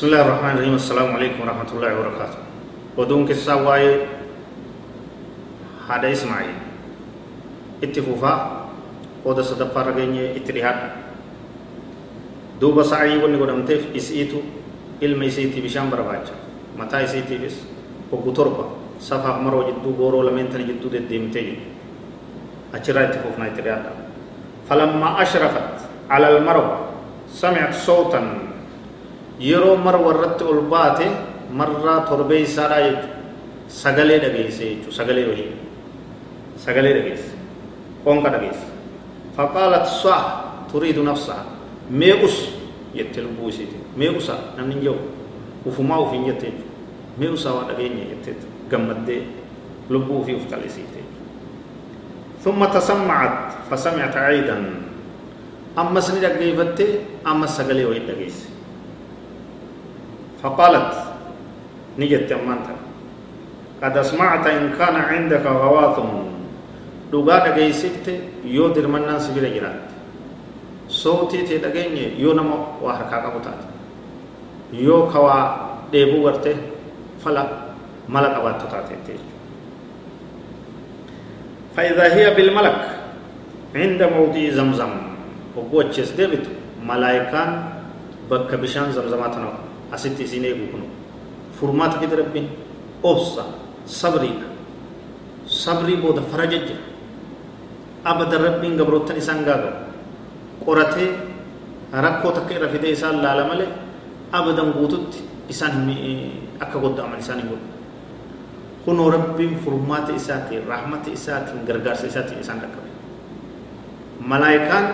بسم الله الرحمن الرحيم السلام عليكم ورحمة الله وبركاته ودون كسا واي هذا اسمعي اتفوفا ودا صدفا رغيني اتريحات دوبا سعي ونه قد امتف اسئتو علم اسئتي بشان برواج متى اسئتي بس وقطربا صفا عمرو جدو بورو لمن تن جدو دي ديمتي اچرا اتفوفنا اتريحات فلما اشرفت على المرو سمعت صوتاً yeroo marwa irratti ol baate marraa torbee isaadhaa jechu sagalee dhageesse jechuu sagalee wahii sagalee dhageesse onqa dhageesse faqaalat saa turiidu nafsaha meequs jette lubbuu isiiti meequsa namni hin jiru ufumaa ufiin jette jechuudha meequsa waa dhageenya jettee gammaddee lubbuu ufii uf qal'isiifte ثم تسمعت فسمعت عيدا أما سني دقيفتي أما سقلي وين دقيس فقالت نجت أمانتا قد أسمعت إن كان عندك غواث. دوغا دقيسفت يودر من الناس بلا جرات صوتي تدقيني يو نمو وحركا قبطات يو كوا ديبو ورته فلا ملك أبات تتاتي فإذا هي بالملك عند موضع زمزم. وقوتشس ديبت ملائكان بك بشان زمزماتنا أستي سيني كنو فرمات كده ربين أوسا صبري صبري بود فرجج أبدا ربين قبروتن إسان قاقب قرته ركو تكي رفيد إسان لالا ملي أبدا قوتت إسان أكا قد عمل إسان يقول kunoo rabbiin furmaata isaatiin rahmata isaatiin gargaarsa isaatiin isaan dhaqqabe malaayikaan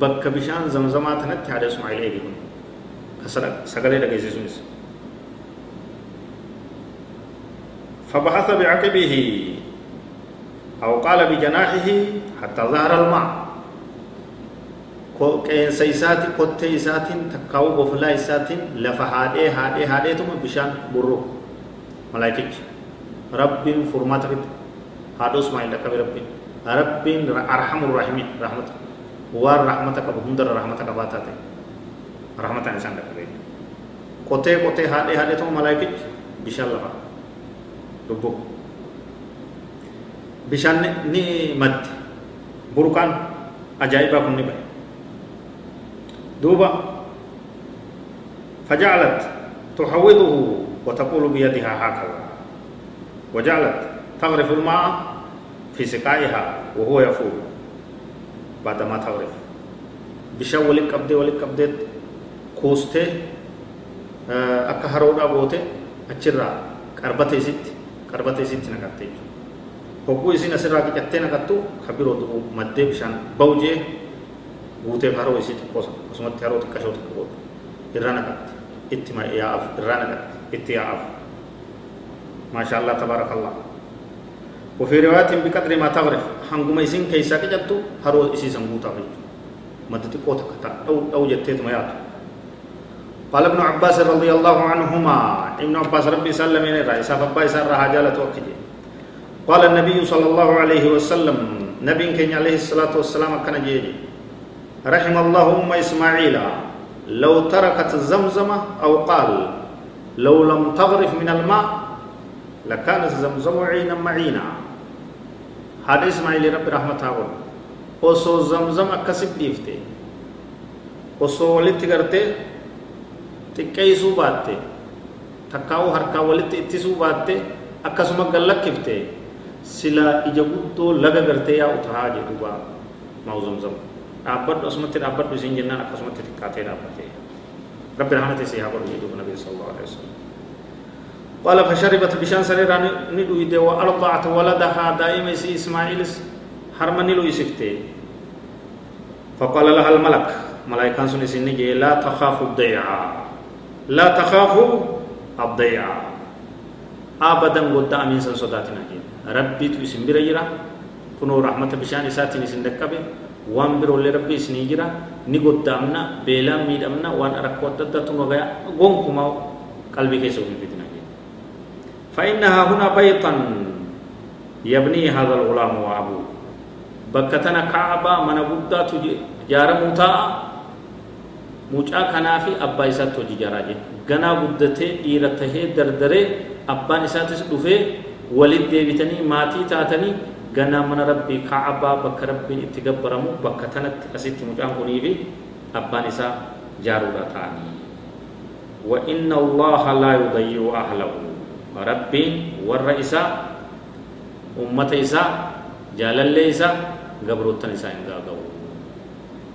bakka bishaan zamzamaa tanatti haadha ismaa'il eege kun sagalee dhageessisuunis فبحث بعقبه أو قال بجناحه حتى ظهر الماء isaatiin kottee isaatiin takkaa'uu boflaa isaatiin lafa haadhee haadhee haadheetuma bishaan burru malaayikichi rabbiin furmaata fidde haadha usmaa'il dhaqqabe rabbiin rabbiin arhamur rahimin rahmata waan rahmata qabu hundarra rahmata qabaa taate rahmataan isaan dhaqqabe qotee qotee haadhee haadhee ta'u malaayikichi bishaan lafa lubbu bishaan ni madde burqaan ajaa'ibaa kun ni ba'e duuba فجعلت تحوضه وتقول بيدها هكذا وجعلت تغرف الماء في سقائها وهو يفور بعدما تغرف بشا ولك أبدي ولك أبدي كوسته أكا هرودا بوته أجرا كربتي ست كربتي ست نكتي هكو إسين أسرا كتة نكتو خبيرو دو مدى بشان بوجه بوته هرو إسي تقوس أسمت هرو تكشو تقوس إرانا كت إتما يا أف إرانا كت إتيا أف ما شاء الله تبارك الله وفي رواية بقدر ما تغرف هنقوم يسين كيسا كجتو هرو إسي سنبوتا في مدتي قوتا كتا أو أو جتت ما ياتو قال ابن عباس رضي الله عنهما ابن عباس ربي سلم إلى رئيس فبا يسار حاجالة وكجي قال النبي صلى الله عليه وسلم نبي كان عليه الصلاة والسلام كان جيجي. رحم الله أم إسماعيل لو تركت زمزم أو قال لو لم تغرف من الماء لكانت زمزم عينا معينا. هذا إسماعيل رب رحمة الله. zamzam akkasit dhiifte osoo walitti gartee xiqqeessuu baatte takkaa'uu harkaa walitti ittisuu baatte akkasuma gallakkifte sila ija guddoo laga gartee yaa'u tahaa jedhuba maa'u zamzam dhaabbadhu asumatti dhaabbadhu isin jennaan akkasumatti xiqqaatee dhaabbatee rabbi rahmata isii haa godhu jedhuba nabi sallallahu alaihi wasallam قال فشربت بشان سريرا ندويد وأرضعت ولدها دائما سي إسماعيل هرمني لو يسكتي فقال لها الملك ملائكة سنسيني لا تخاف الضيعة لا تخافوا الضيعة أبدا قد أمين سن صداتنا ربي تو اسم بريرا كنو رحمة بشان ساتين اسم وان برو لربي اسني جرا نقد أمنا بلا ميد أمنا. وان أركوت تتتون وغايا قوم قلبي كيسو في فإنها هنا بيتا يبني هذا الغلام وأبوه. بكتنا كعبة من بودا جارة موتا mucaa kanaa fi abbaa isaatti hojii jaraa jedhe ganaa guddatee dhiira tahee dardaree abbaan isaatis dhufee walit deebitanii maatii taatanii ganaa mana rabbii kaabaa bakka rabbiin itti gabbaramu bakka tanatti asitti mucaan kunii fi abbaan isaa jaaruudha ta'anii وإن الله لا يضيع أهله ور إساء أمة إساء جالل إساء قبروتن إساء إن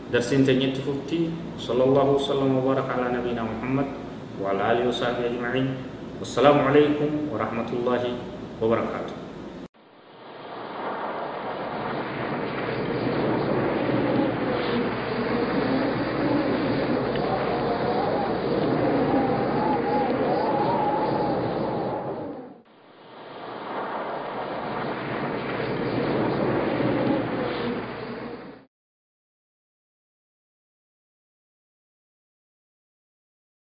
درسين تنيت ففتي صلى الله وسلم وبارك على نبينا محمد وعلى آله وصحبه أجمعين. والسلام عليكم ورحمة الله وبركاته.